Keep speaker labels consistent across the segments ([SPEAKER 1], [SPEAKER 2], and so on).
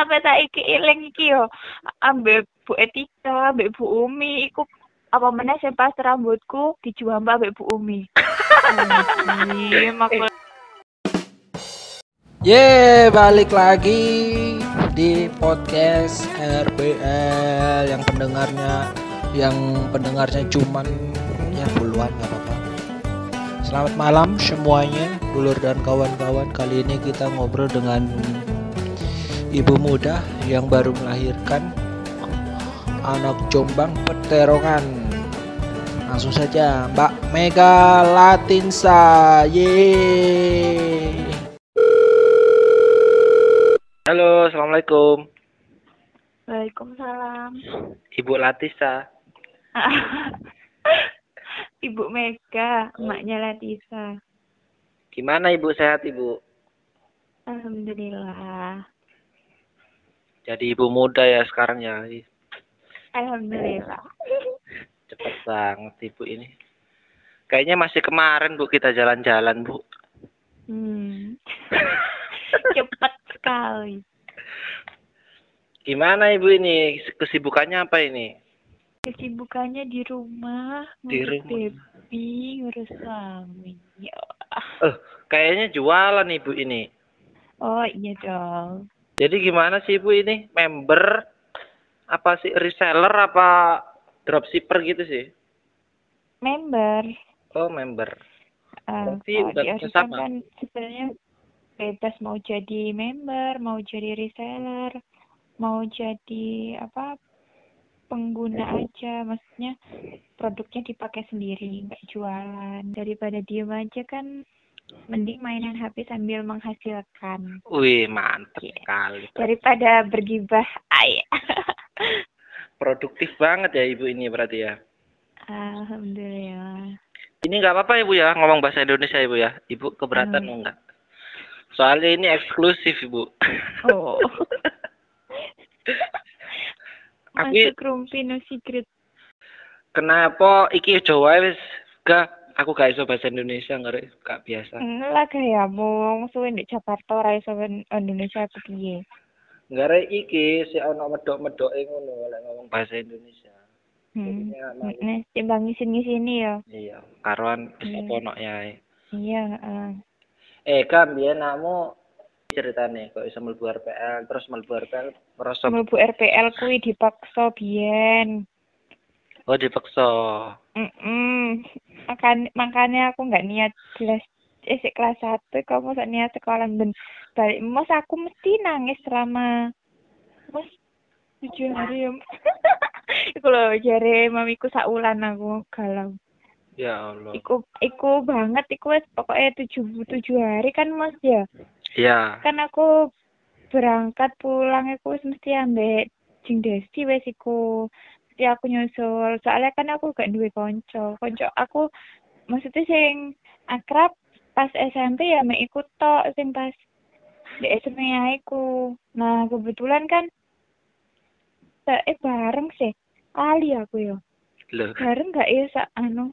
[SPEAKER 1] sampai saiki eling iki yo ambek Bu Etika, ambek Bu Umi iku apa meneh sing pas rambutku dijual mbak Bu Umi.
[SPEAKER 2] Ye, balik lagi di podcast RBL yang pendengarnya yang pendengarnya cuman ya puluhan nggak apa-apa. Selamat malam semuanya, dulur dan kawan-kawan. Kali ini kita ngobrol dengan ibu muda yang baru melahirkan anak Jombang Peterongan. Langsung saja, Mbak Mega Latinsa. Yeay. Halo, assalamualaikum,
[SPEAKER 1] Waalaikumsalam.
[SPEAKER 2] Ibu Latisa.
[SPEAKER 1] Ibu Mega, emaknya Latisa.
[SPEAKER 2] Gimana ibu sehat ibu?
[SPEAKER 1] Alhamdulillah.
[SPEAKER 2] Jadi ibu muda ya sekarang ya.
[SPEAKER 1] Alhamdulillah.
[SPEAKER 2] Cepet banget ibu ini. Kayaknya masih kemarin bu kita jalan-jalan bu.
[SPEAKER 1] Hmm. Cepat sekali.
[SPEAKER 2] Gimana ibu ini? Kesibukannya apa ini?
[SPEAKER 1] Kesibukannya di rumah,
[SPEAKER 2] Di rumah.
[SPEAKER 1] baby, ngurus suami. Ya.
[SPEAKER 2] Eh, kayaknya jualan ibu ini.
[SPEAKER 1] Oh iya dong.
[SPEAKER 2] Jadi gimana sih ibu ini? Member apa sih reseller apa dropshipper gitu sih?
[SPEAKER 1] Member.
[SPEAKER 2] Oh member.
[SPEAKER 1] Uh,
[SPEAKER 2] Berarti udah
[SPEAKER 1] Arisan
[SPEAKER 2] sama?
[SPEAKER 1] kan sebenarnya bebas mau jadi member, mau jadi reseller, mau jadi apa pengguna aja, maksudnya produknya dipakai sendiri, nggak jualan. Daripada diem aja kan, mending mainan HP sambil menghasilkan
[SPEAKER 2] Wih mantep
[SPEAKER 1] Iya.
[SPEAKER 2] sekali.
[SPEAKER 1] daripada bergibah. Ay.
[SPEAKER 2] Produktif banget ya ibu ini berarti ya.
[SPEAKER 1] Alhamdulillah.
[SPEAKER 2] Ini nggak apa-apa ibu ya ngomong bahasa Indonesia ibu ya. Ibu keberatan
[SPEAKER 1] Hmm.
[SPEAKER 2] enggak? Soalnya ini eksklusif ibu.
[SPEAKER 1] Oh.
[SPEAKER 2] Aku
[SPEAKER 1] Masuk rumpi no secret.
[SPEAKER 2] kenapa iki Jawa wis gak aku gak iso bahasa Indonesia nggak gak biasa.
[SPEAKER 1] Lah gayamu wong suwe ndek Jakarta ora iso Indonesia apa piye?
[SPEAKER 2] Nggak iki si ono medok-medoke ngono lek ngomong bahasa Indonesia.
[SPEAKER 1] Hmm. Nih, timbang ngisin-ngisini ya.
[SPEAKER 2] Iya, karuan wis
[SPEAKER 1] Hmm.
[SPEAKER 2] apa ono ya.
[SPEAKER 1] Iya, heeh.
[SPEAKER 2] Eh, kan biyen namu ceritane kok iso mlebu RPL terus mlebu RPL merasa
[SPEAKER 1] Mlebu RPL kuwi dipaksa biyen.
[SPEAKER 2] oh dipaksa.
[SPEAKER 1] Mm Makan makanya aku nggak niat kelas eh sik kelas 1 kamu sak niat sekolah ben balik mos aku mesti nangis selama mos tujuh hari ya. Iku lho jare mamiku sak wulan aku galau.
[SPEAKER 2] Ya Allah.
[SPEAKER 1] Iku iku banget iku wis pokoknya tujuh tujuh hari kan mas ya.
[SPEAKER 2] Iya.
[SPEAKER 1] Kan aku berangkat pulang iku wis mesti ambek Jing Desti wis iku. Mesti aku nyusul. Soalnya kan aku gak duwe konco. Konco aku maksudnya sing akrab pas SMP ya mek ikut tok sing pas di SMA iku. Nah, kebetulan kan eh bareng sih. Kali aku yo.
[SPEAKER 2] Loh,
[SPEAKER 1] Bareng gak ya sak anu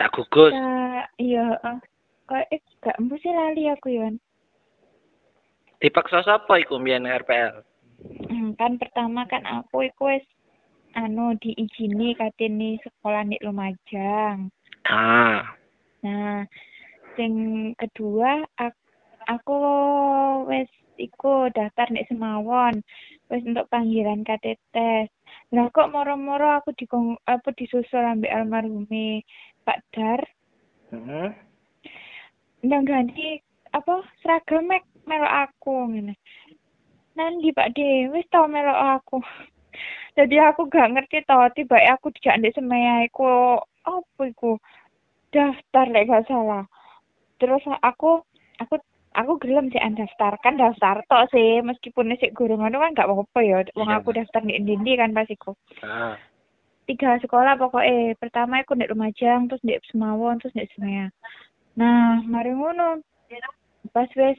[SPEAKER 2] sak gugus.
[SPEAKER 1] Sa iya. Kok eh gak empu sih lali aku Yon.
[SPEAKER 2] Dipaksa sapa iku mbiyen RPL?
[SPEAKER 1] Hmm, kan pertama kan aku iku wis anu diizini katene sekolah di Lumajang.
[SPEAKER 2] Ah,
[SPEAKER 1] Nah, sing kedua aku, aku wis iku daftar di Semawon. Wis untuk panggilan KTT. Lah kok moro-moro aku di apa disusul ambek almarhumi Pak Dar.
[SPEAKER 2] heeh.
[SPEAKER 1] ndang ganti apa seragam mek melok aku ngene. Nanti Pak De, wis tau melok aku. Jadi aku gak ngerti tau tiba aku dijak ndek semaya iku apa iku? Daftar lek gak salah. Terus aku aku aku gelem sih daftar. Kan daftar tok sih meskipun sik gurung anu kan gak apa-apa ya. Wong
[SPEAKER 2] Iya.
[SPEAKER 1] aku daftar di Indi kan pas iku.
[SPEAKER 2] Ah,
[SPEAKER 1] tiga sekolah pokoknya pertama aku ndek Lumajang terus ndek Semawon terus ndek Semaya nah mari ngono. Pas wes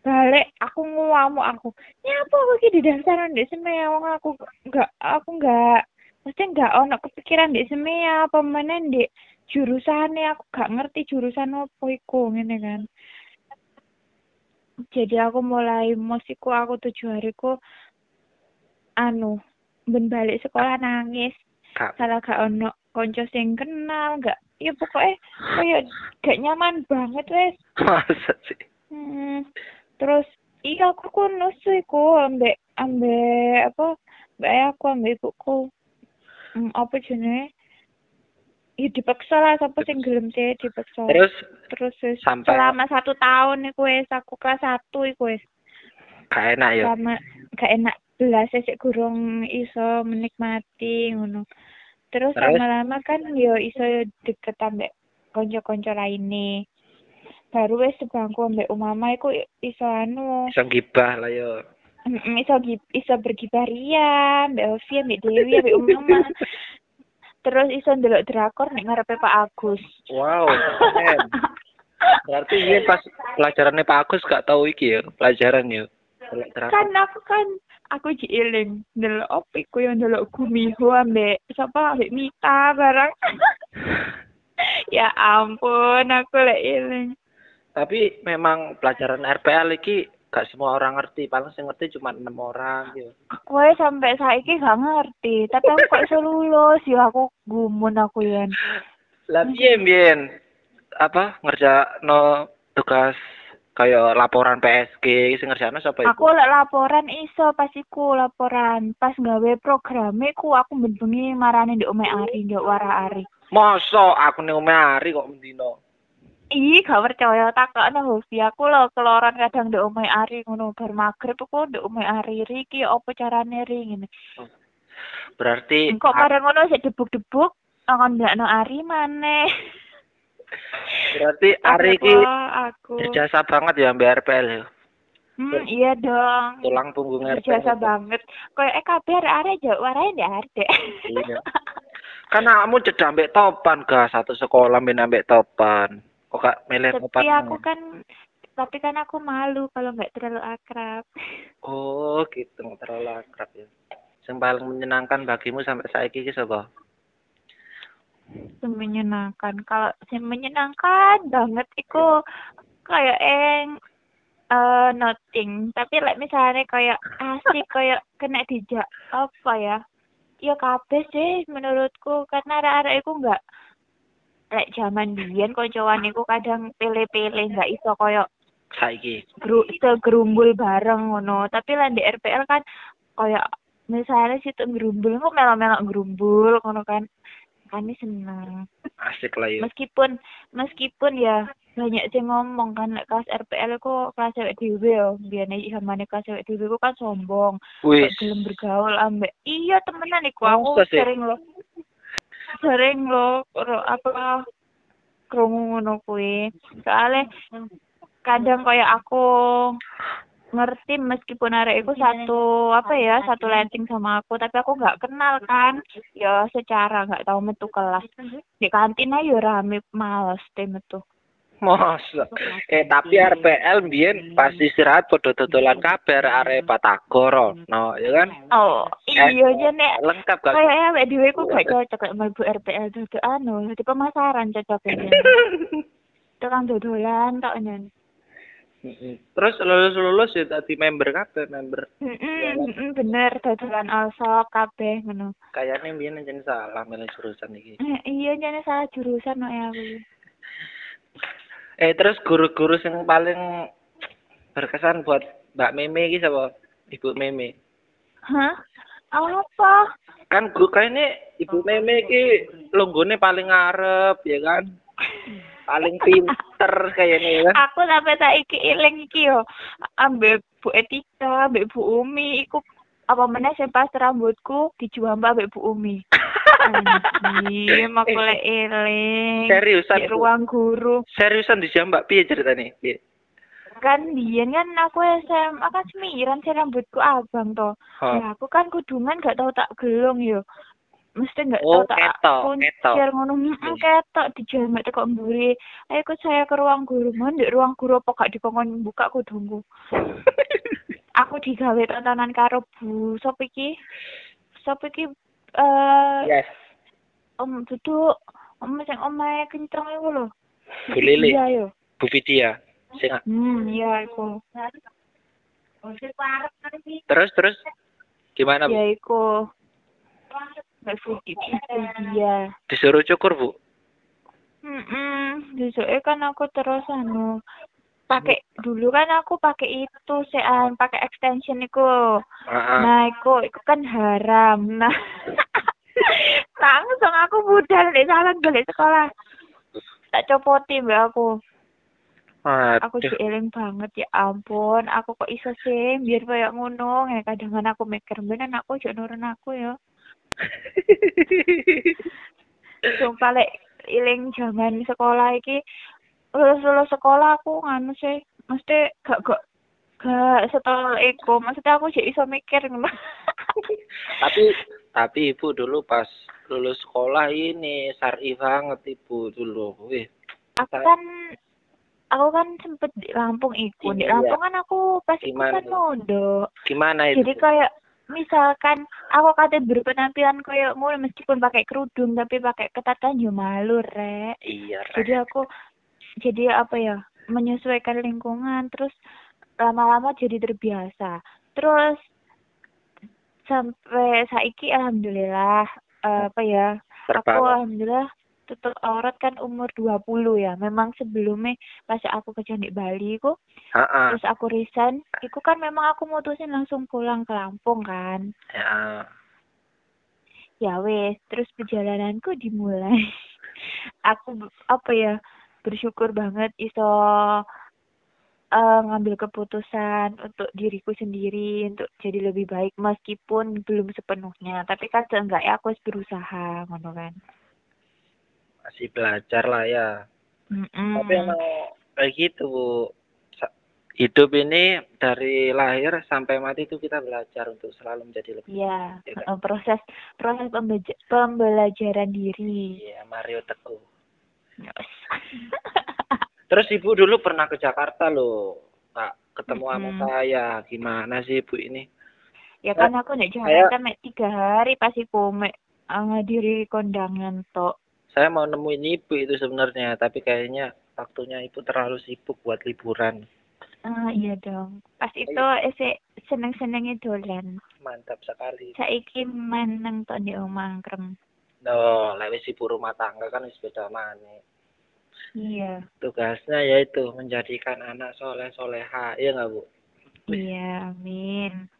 [SPEAKER 1] balik aku ngamuk aku nyapa aku di daftaran ndek Semaya wong aku enggak aku enggak mesti enggak ono kepikiran ndek Semaya apa meneh ndek jurusane aku gak ngerti jurusan apa iku ngene kan. Jadi aku mulai musiku aku tujuh hariku anu ben balik sekolah nangis.
[SPEAKER 2] Kak,
[SPEAKER 1] salah gak ono konco sing kenal gak ya pokoknya kayak gak nyaman banget wes.
[SPEAKER 2] Masa sih?
[SPEAKER 1] hmm. Terus iya aku ku nusu iku ambek ambek apa mbak aku ambek ibuku. Hmm, apa jenenge? Ya dipaksa lah siapa sing gelem sih dipaksa.
[SPEAKER 2] Terus?
[SPEAKER 1] Terus wis
[SPEAKER 2] sampai
[SPEAKER 1] selama satu tahun iku wis aku kelas satu iku wis.
[SPEAKER 2] Gak enak ya.
[SPEAKER 1] sama gak enak belas sik gurung iso menikmati ngono. Terus
[SPEAKER 2] Terus?
[SPEAKER 1] lama-lama kan yo iso deket ambek konco-konco lainnya baru wis sebangku ambek umama iku iso anu
[SPEAKER 2] Bisa gibah lah yo.
[SPEAKER 1] iso iso bergibah ria ambek Ovi ambek Dewi ambek umama terus iso ndelok drakor nek ngarepe Pak Agus
[SPEAKER 2] Wow, keren. Berarti ini pas pelajarannya Pak Agus gak tahu iki ya, pelajaran ya.
[SPEAKER 1] Kan aku kan aku jiiling ndelok opi ku yang ndelok Gumiho ambek sapa ambek Mita barang ya ampun aku lek
[SPEAKER 2] Tapi memang pelajaran RPL iki gak semua orang ngerti, paling sing ngerti cuma enam orang gitu.
[SPEAKER 1] kowe sampai saiki gak ngerti. Tapi aku kok iso lulus? Ya aku gumun aku ya
[SPEAKER 2] Lah piye mbiyen apa ngerja no tugas kayak laporan PSG sing ngerjakno sapa iku?
[SPEAKER 1] aku lek laporan iso pas iku laporan. Pas gawe programe ku aku benbengi marani ndek Ome Ari ndek Wara Ari.
[SPEAKER 2] Masa aku ning omah hari kok mendino.
[SPEAKER 1] Ih, gak percaya takokno Hobi aku lho keloran kadang ndek Ome Ari ngono bar magrib aku ndek Ome Ari iki apa carane ri ngene.
[SPEAKER 2] Berarti
[SPEAKER 1] Kok bareng ngono sik debuk-debuk akan ndakno Ari maneh.
[SPEAKER 2] berarti hari iki
[SPEAKER 1] aku.
[SPEAKER 2] berjasa banget ya mbak RPL ya.
[SPEAKER 1] Hmm, iya dong.
[SPEAKER 2] Tulang punggung RPL.
[SPEAKER 1] Biasa banget. Kayak eh kabeh arek aja warai ndek arek.
[SPEAKER 2] Iya. Kan kamu cedak ambek topan ga satu sekolah ambek topan. Kok gak milih topan?
[SPEAKER 1] Tapi aku kan tapi kan aku malu kalau nggak terlalu akrab.
[SPEAKER 2] Oh, gitu nggak terlalu akrab ya. Yang paling menyenangkan bagimu sampai iki sapa?
[SPEAKER 1] Yang menyenangkan. Kalau yang menyenangkan banget itu kayak yang eh nothing. Tapi like misalnya kayak asik kayak kena dijak apa ya? Ya kabeh sih menurutku karena arek-arek iku enggak lek zaman biyen koncoan iku kadang pilih-pilih nggak iso koyo
[SPEAKER 2] Saiki.
[SPEAKER 1] gru segerumbul bareng ngono. Tapi lah di RPL kan kayak misalnya situ gerumbul kok melok-melok gerumbul ngono kan. Kami seneng.
[SPEAKER 2] Asik lah ya.
[SPEAKER 1] Meskipun meskipun ya banyak sing ngomong kan lek kelas RPL kok kelas cewek dhewe yo. Biyen iki zamane kelas cewek dhewe kok kan sombong. Gelem bergaul ambek. Iya temenan iku aku
[SPEAKER 2] sih?
[SPEAKER 1] sering lo. Sering lo ro- apa krungu ngono kuwi. Soale kadang kayak aku ngerti meskipun arek iku satu apa ya satu letting sama aku tapi aku nggak kenal kan. Ya secara nggak tahu metu kelas. Di kantin aja rame males deh metu
[SPEAKER 2] Masa. Eh tapi RPL mbiyen pas istirahat padha dodolan kabeh arek Batagor. No, ya kan?
[SPEAKER 1] oh
[SPEAKER 2] Eh,
[SPEAKER 1] iya aja nek
[SPEAKER 2] Lengkap gak?
[SPEAKER 1] kayaknya awake dhewe ku gak cocok lek mlebu RPL dadu anu di pemasaran cocok aja tukang dodolan tok nyen.
[SPEAKER 2] Terus lulus-lulus ya tadi member kabeh, member.
[SPEAKER 1] Heeh, bener dodolan also kabeh ngono.
[SPEAKER 2] Kayaknya mbiyen jen salah milih jurusan iki.
[SPEAKER 1] Eh, iya jane salah jurusan kok ya aku.
[SPEAKER 2] Eh terus guru-guru yang paling berkesan buat Mbak Meme iki sapa? Ibu Meme.
[SPEAKER 1] Hah? Apa?
[SPEAKER 2] Kan guru kayaknya Ibu Meme iki longgone paling ngarep ya kan? Paling pinter kayaknya ya kan?
[SPEAKER 1] Aku sampai saiki eling iki yo. Ambek Bu Etika, ambek Bu Umi iku apa meneh sing pas rambutku dijumpa ambek Bu Umi. Aku lek eling.
[SPEAKER 2] Seriusan,
[SPEAKER 1] Di ruang guru.
[SPEAKER 2] Seriusan di Mbak piye ceritanya? Piye?
[SPEAKER 1] Kan biyen kan aku SMA kan semiran sih rambutku abang. Ya aku kan kudungan gak tau tak gelung yo. Mesti gak
[SPEAKER 2] Oh,
[SPEAKER 1] tau tak kuncir ngono mm, ketok dijamak tekok mburi. Ayo saya ke ruang guru. Mon di ruang guru apa gak dikongkon buka kudungku. aku digawe tontonan karo Bu sop iki. Sop iki eh
[SPEAKER 2] Yes.
[SPEAKER 1] om duduk om sing omahe kenceng iku lho.
[SPEAKER 2] Bu Lili.
[SPEAKER 1] Iya yo.
[SPEAKER 2] Bu Vidya. Sing
[SPEAKER 1] Hmm, iya iku.
[SPEAKER 2] terus terus gimana Bu?
[SPEAKER 1] Ya iku. Dia.
[SPEAKER 2] Disuruh cukur, Bu?
[SPEAKER 1] Hmm, besoknya kan aku terus anu pakai dulu kan aku pakai itu sean pakai extension iku.
[SPEAKER 2] Heeh.
[SPEAKER 1] Nah, iku iku kan haram. Nah. Langsung aku budal di salah balik sekolah. Tak copoti mbak aku. Aku
[SPEAKER 2] Aduh.
[SPEAKER 1] sih eling banget ya ampun. Aku kok iso sih biar kayak ngono. Ya kadang kan aku mikir bener aku jek nurun aku ya. Sumpah lek iling zaman sekolah iki lulus lulus sekolah aku nganu sih. Mesti gak gak gak setel ego. Maksudnya aku jadi iso mikir
[SPEAKER 2] tapi tapi ibu dulu pas lulus sekolah ini syari banget ibu dulu. Wih.
[SPEAKER 1] Aku kan aku kan sempet di Lampung iku di
[SPEAKER 2] Iya.
[SPEAKER 1] Lampung kan aku pas
[SPEAKER 2] Gimana?
[SPEAKER 1] kan
[SPEAKER 2] tuh?
[SPEAKER 1] mondok.
[SPEAKER 2] Gimana itu?
[SPEAKER 1] Jadi kayak misalkan aku kate berpenampilan kayak ngono meskipun pakai kerudung tapi pakai ketat kan yo malu rek.
[SPEAKER 2] Iya Rek.
[SPEAKER 1] jadi aku jadi apa ya menyesuaikan lingkungan terus lama-lama jadi terbiasa. Terus sampai saiki alhamdulillah eh, apa ya aku
[SPEAKER 2] Terbawa.
[SPEAKER 1] alhamdulillah tutup aurat kan umur 20 ya. Memang sebelumnya pas aku kerja di Bali ku terus aku resign itu kan memang aku mutusin langsung pulang ke Lampung kan.
[SPEAKER 2] Ya.
[SPEAKER 1] Ya wes terus perjalananku dimulai. Aku apa ya bersyukur banget iso eh, ngambil keputusan untuk diriku sendiri untuk jadi lebih baik meskipun belum sepenuhnya tapi kan seenggaknya aku harus berusaha ngono kan
[SPEAKER 2] masih belajar lah ya
[SPEAKER 1] Mm-mm.
[SPEAKER 2] tapi emang kayak gitu hidup ini dari lahir sampai mati itu kita belajar untuk selalu menjadi lebih
[SPEAKER 1] Iya,
[SPEAKER 2] Iya kan?
[SPEAKER 1] eh, proses proses pembelajaran diri.
[SPEAKER 2] Iya, Mario Teguh. terus ibu dulu pernah ke Jakarta loh kak ketemu sama
[SPEAKER 1] Mm-mm.
[SPEAKER 2] saya gimana sih ibu ini
[SPEAKER 1] ya kan aku nek
[SPEAKER 2] Saya-
[SPEAKER 1] Jakarta mek tiga hari pasti ku mek eh, ngadiri kondangan tok.
[SPEAKER 2] saya mau nemuin ibu itu sebenarnya tapi kayaknya waktunya ibu terlalu sibuk buat liburan
[SPEAKER 1] Ah iya dong. Pas itu ese seneng-senengnya dolan.
[SPEAKER 2] mantap sekali
[SPEAKER 1] Saiki meneng tok di omah krem.
[SPEAKER 2] No lewat ibu rumah tangga kan wis beda maneh.
[SPEAKER 1] Iya.
[SPEAKER 2] tugasnya yaitu menjadikan anak soleh soleha iya nggak bu?
[SPEAKER 1] Iya, amin.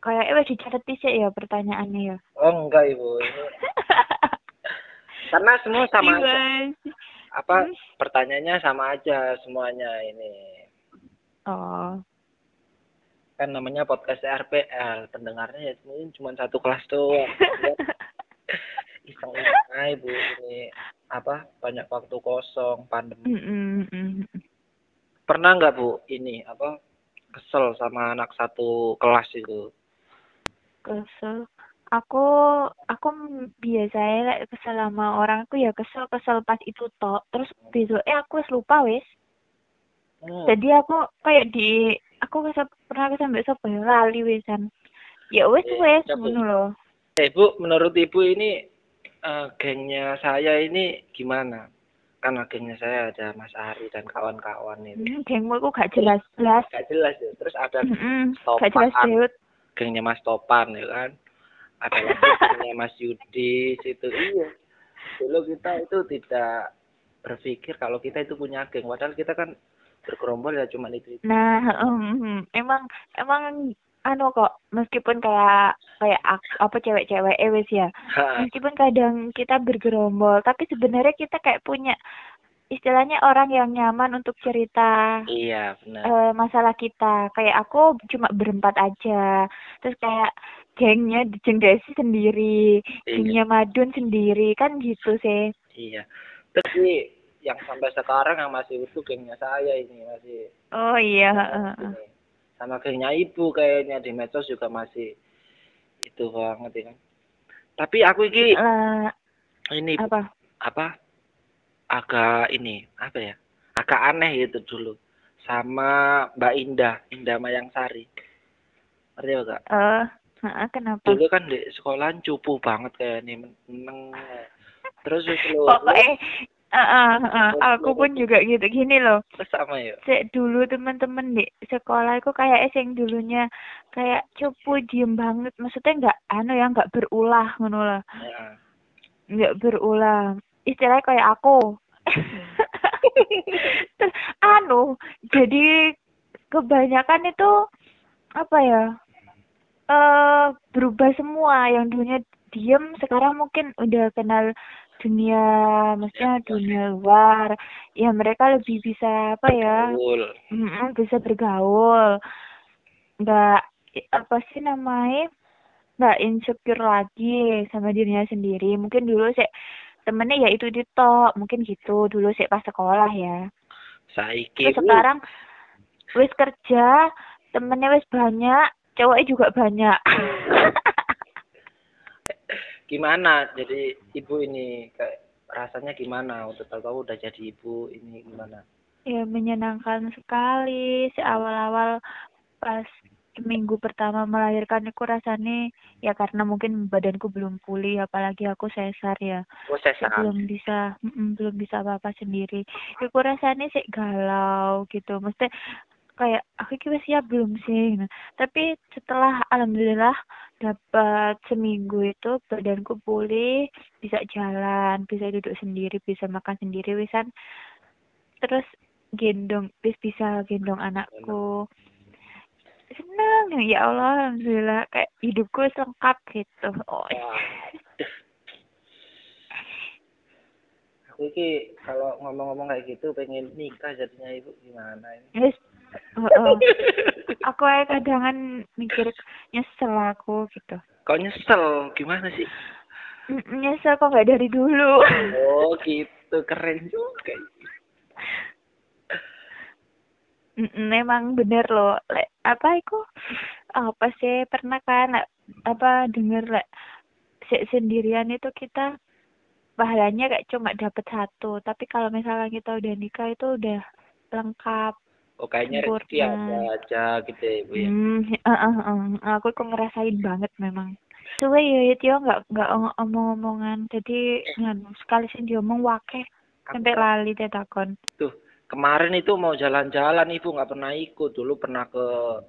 [SPEAKER 1] Kayak wis dicatet sih ya pertanyaannya ya.
[SPEAKER 2] oh enggak ibu. Karena semua sama aja. apa pertanyaannya sama aja semuanya ini.
[SPEAKER 1] Oh.
[SPEAKER 2] kan namanya podcast RPL pendengarnya ya mungkin cuma satu kelas doang iseng iseng aja bu. Ini apa banyak waktu kosong pandemi.
[SPEAKER 1] Mm-mm, mm-mm.
[SPEAKER 2] pernah nggak bu ini apa kesel sama anak satu kelas itu?
[SPEAKER 1] Kesel. Aku aku biasanya lek kesel sama orang aku ya kesel kesel pas itu tok. Terus besoknya aku wis lupa wis.
[SPEAKER 2] Hmm.
[SPEAKER 1] jadi aku kayak di aku kesel pernah kesel sapa ya? Lali wisan ya wis
[SPEAKER 2] Eh,
[SPEAKER 1] wis
[SPEAKER 2] siapa?
[SPEAKER 1] ngono loh
[SPEAKER 2] eh bu menurut ibu ini eh, gengnya saya ini gimana? Karena gengnya saya ada Mas Ari dan kawan-kawan itu
[SPEAKER 1] hmm, gengmu aku gak jelas jelas
[SPEAKER 2] gak jelas ya. Terus ada
[SPEAKER 1] Mm-mm,
[SPEAKER 2] Topan.
[SPEAKER 1] gak jelas
[SPEAKER 2] gengnya Mas Topan ya kan? Ada gengnya Mas Yudi situ. Iya. Dulu kita itu tidak berpikir kalau kita itu punya geng. Padahal kita kan bergerombol ya cuma itu, itu.
[SPEAKER 1] nah em, emang emang anu kok meskipun kayak kayak ak- apa cewek-cewek eh ya.
[SPEAKER 2] Ha,
[SPEAKER 1] meskipun kadang kita bergerombol tapi sebenarnya kita kayak punya istilahnya orang yang nyaman untuk cerita
[SPEAKER 2] iya benar.
[SPEAKER 1] eh, masalah kita. Kayak aku cuma berempat aja. Terus kayak gengnya Desi sendiri
[SPEAKER 2] iya.
[SPEAKER 1] gengnya Madun sendiri kan gitu sih.
[SPEAKER 2] Iya. Tapi yang sampai sekarang yang masih utuh gengnya saya ini masih
[SPEAKER 1] oh iya
[SPEAKER 2] ini. Sama gengnya ibu kayaknya di medsos juga masih itu banget ya kan. Tapi aku ini
[SPEAKER 1] Eh,
[SPEAKER 2] ini
[SPEAKER 1] apa?
[SPEAKER 2] apa? Agak ini apa ya? Agak aneh gitu dulu. Sama Mbak Indah Indah Mayang Sari ngerti kak
[SPEAKER 1] eh heeh, kenapa?
[SPEAKER 2] Dulu kan di sekolahan cupu banget kayak nih meneng. Terus wis lu
[SPEAKER 1] pokoknya Ah, ah, ah. aku pun juga gitu gini loh.
[SPEAKER 2] Sama ya.
[SPEAKER 1] Sek dulu teman-teman di sekolah itu kayak sing dulunya kayak cupu diem banget. Maksudnya nggak anu ya nggak berulah ngono lah. Nggak berulah. Istilahnya kayak aku. Terus anu jadi kebanyakan itu apa ya? eh berubah semua yang dulunya diem sekarang mungkin udah kenal dunia maksudnya dunia luar ya mereka lebih bisa apa ya?
[SPEAKER 2] Betul.
[SPEAKER 1] Mm-mm, bisa bergaul. Nggak apa sih namanya? Nggak insecure lagi sama dirinya sendiri. Mungkin dulu sih temennya ya itu di top mungkin gitu. Dulu sih pas sekolah ya.
[SPEAKER 2] Saiki.
[SPEAKER 1] terus sekarang wis kerja temennya wis banyak cowoknya juga banyak
[SPEAKER 2] gimana? Jadi ibu ini kayak rasanya gimana? Udah tahu-tahu udah jadi ibu ini gimana?
[SPEAKER 1] Ya menyenangkan sekali. Si awal-awal pas minggu pertama melahirkan aku rasanya ya karena mungkin badanku belum pulih apalagi aku sesar ya.
[SPEAKER 2] Oh sesar.
[SPEAKER 1] Belum bisa mm, belum bisa apa-apa sendiri. Aku rasanya sih galau gitu. Mesti kayak aku kira siap belum sih? Nah, tapi setelah alhamdulillah dapat seminggu itu badanku pulih bisa jalan bisa duduk sendiri bisa makan sendiri wisan. Terus gendong bis bisa gendong anakku. Senang ya Allah alhamdulillah. Kayak hidupku lengkap gitu. Oh.
[SPEAKER 2] Aku iki kalau ngomong-ngomong kayak gitu pengen nikah jadinya ibu. Gimana ini?
[SPEAKER 1] Yes. Oh, oh. aku aja kadang mikir nyesel aku gitu.
[SPEAKER 2] kok nyesel gimana sih
[SPEAKER 1] Nyesel kok nggak dari dulu.
[SPEAKER 2] oh gitu keren juga
[SPEAKER 1] Memang bener loh. Lek, apa itu? Apa sih pernah kan apa denger lek se- sendirian itu kita pahalanya kayak cuma dapat satu. Tapi kalau misalnya kita udah nikah itu udah lengkap.
[SPEAKER 2] Oh kayaknya rezeki ada aja gitu ya ibu ya
[SPEAKER 1] Hmm, eh, eh, eh. aku kok ngerasain banget memang. Suwe ya ya Tio nggak nggak ong- omong-omongan. Jadi nganu sekali sih diomong wakeh sampai lali teh takon.
[SPEAKER 2] tuh kemarin itu mau jalan-jalan ibu nggak pernah ikut dulu pernah ke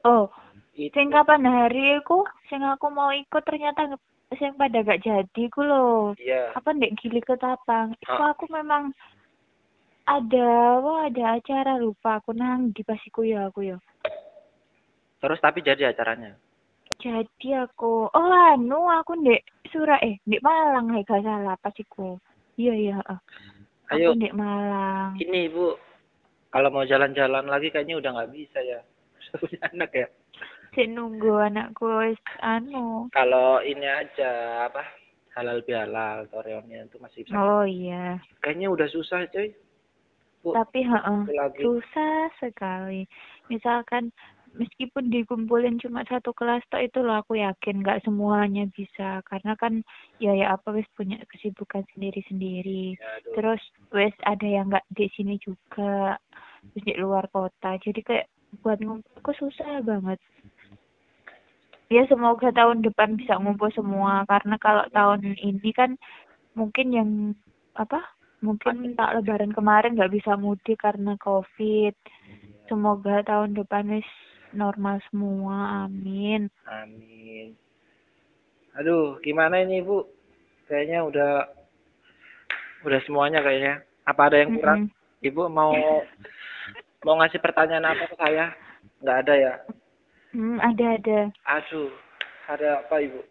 [SPEAKER 1] Oh,
[SPEAKER 2] itu
[SPEAKER 1] sing kapan hari aku sing aku mau ikut ternyata sing pada gak jadi ku loh.
[SPEAKER 2] iya
[SPEAKER 1] Apa ndek gili ketapang.
[SPEAKER 2] Ah.
[SPEAKER 1] aku memang ada wah ada acara lupa aku nang di pasiku ya aku ya.
[SPEAKER 2] terus tapi jadi acaranya
[SPEAKER 1] Jadi aku, oh anu aku ndek Surah eh ndek Malang ya gak salah pasiku. Iya iya. ah.
[SPEAKER 2] ayo
[SPEAKER 1] Aku ndek Malang.
[SPEAKER 2] ini ibu kalau mau jalan-jalan lagi kayaknya udah nggak bisa ya punya anak ya
[SPEAKER 1] Sik nunggu anakku anu.
[SPEAKER 2] kalau ini aja apa halal bihalal reunian itu masih bisa
[SPEAKER 1] Oh iya.
[SPEAKER 2] kayaknya udah susah coy Bu,
[SPEAKER 1] Tapi
[SPEAKER 2] lagi
[SPEAKER 1] susah sekali. Misalkan meskipun dikumpulin cuma satu kelas toh itu loh aku yakin nggak semuanya bisa karena kan ya ya apa wis punya kesibukan sendiri-sendiri.
[SPEAKER 2] Ya, aduh.
[SPEAKER 1] Terus wis ada yang nggak di sini juga, terus di luar kota. Jadi kayak buat ngumpulku susah banget. Ya semoga tahun depan bisa ngumpul semua karena kalau tahun ini kan mungkin yang apa mungkin tak lebaran kemarin nggak bisa mudik karena covid. Semoga tahun depan wis normal semua. Amin.
[SPEAKER 2] Amin. Aduh gimana ini ibu kayaknya udah udah semuanya kayaknya. Apa ada yang kurang?
[SPEAKER 1] Mm-mm.
[SPEAKER 2] ibu mau mau ngasih pertanyaan apa ke saya? Nggak ada ya?
[SPEAKER 1] Hmm, ada ada.
[SPEAKER 2] Aduh ada apa ibu?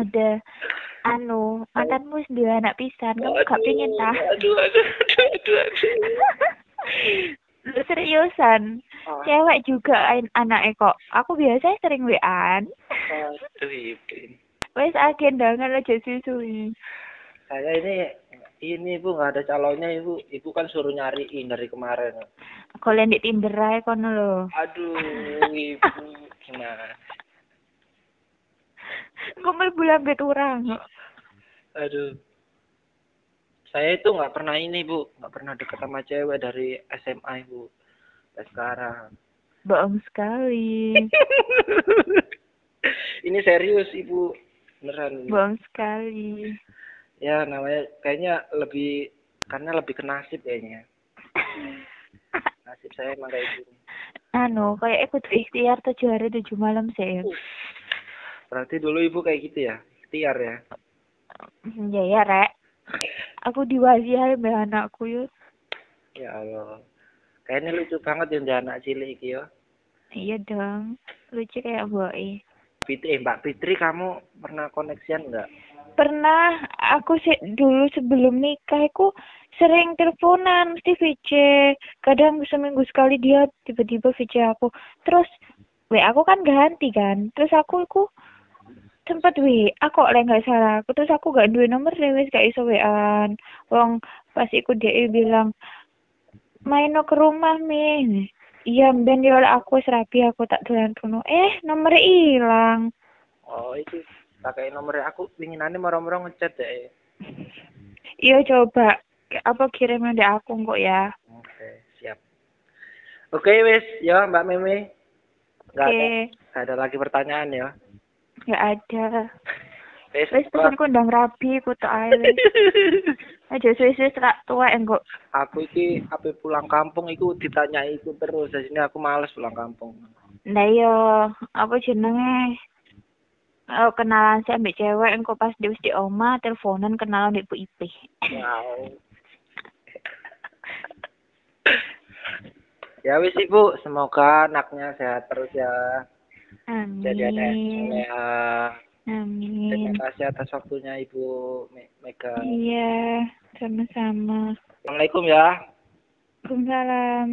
[SPEAKER 1] Ada anu mantanmu dua anak pisan kamu gak pengen tah
[SPEAKER 2] aduh aduh aduh aduh, aduh.
[SPEAKER 1] Lu seriusan?
[SPEAKER 2] Ah,
[SPEAKER 1] cewek juga an- anaknya kok. Aku biasa sering wean.
[SPEAKER 2] Aduh ibu ini.
[SPEAKER 1] wes agendangan aja susui.
[SPEAKER 2] Saya ini ini ibu nggak ada calonnya ibu. Ibu kan suruh nyariin dari kemarin.
[SPEAKER 1] Kalian di Tinder aja kono lo
[SPEAKER 2] aduh ibu gimana?
[SPEAKER 1] Gue mau bulan bet orang
[SPEAKER 2] aduh. Saya itu nggak pernah ini bu. Nggak pernah deket sama cewek dari SMA ibu sampai sekarang.
[SPEAKER 1] Bohong sekali.
[SPEAKER 2] Ini serius ibu. Beneran
[SPEAKER 1] bohong sekali.
[SPEAKER 2] Ya namanya kayaknya lebih karena lebih ke nasib kayaknya. Nasib saya emang kayak gitu
[SPEAKER 1] anu kayak ikut ikhtiar tujuh hari tujuh malam sih
[SPEAKER 2] berarti dulu ibu kayak gitu ya? Ikhtiar ya
[SPEAKER 1] ya ya rek. Aku diwasiai mbak anakku yuk
[SPEAKER 2] ya Allah. Kayaknya lucu banget ya anak cilik iki ya
[SPEAKER 1] iya dong. Lucu kayak boy.
[SPEAKER 2] Fitri, eh, Mbak Fitri, kamu pernah koneksian enggak?
[SPEAKER 1] pernah. Aku sih dulu sebelum nikah aku sering teleponan mesti VC kadang seminggu sekali dia tiba-tiba VC aku. Terus W aku kan ganti kan. Terus aku aku tempat W aku oleh nggak salah. Aku terus aku gak duwe nomor deh wes gak iso WA-an wong pas iku dia bilang main no ke rumah mi iya ben dia aku serapi aku tak dolan kuno eh nomornya hilang
[SPEAKER 2] Oh, itu pakai nomornya aku pinginane moro-moro ngechat ya.
[SPEAKER 1] iya coba. Apa kirim di aku kok ya?
[SPEAKER 2] Oke, siap. Oke, wes, ya Mbak ada,
[SPEAKER 1] oke.
[SPEAKER 2] ada lagi pertanyaan ya.
[SPEAKER 1] Nggak ada
[SPEAKER 2] wes apa?
[SPEAKER 1] pesanku ndang rabi ku tok ae aja rak tua engko
[SPEAKER 2] aku iki apa pulang kampung iku ditanyai iku terus. Jadi sini aku males pulang kampung.
[SPEAKER 1] Nah iya, apa jenenge? Oh, kenalan sih ambek cewek engko pas wis di oma teleponan kenalan di Bu IP.
[SPEAKER 2] Wow. ya wis Ibu, semoga anaknya sehat terus ya. Jadi ada yang
[SPEAKER 1] Amin. Amin.
[SPEAKER 2] Terima kasih atas waktunya Ibu Me- Mega.
[SPEAKER 1] Iya, sama-sama.
[SPEAKER 2] Assalamualaikum ya.
[SPEAKER 1] Waalaikumsalam.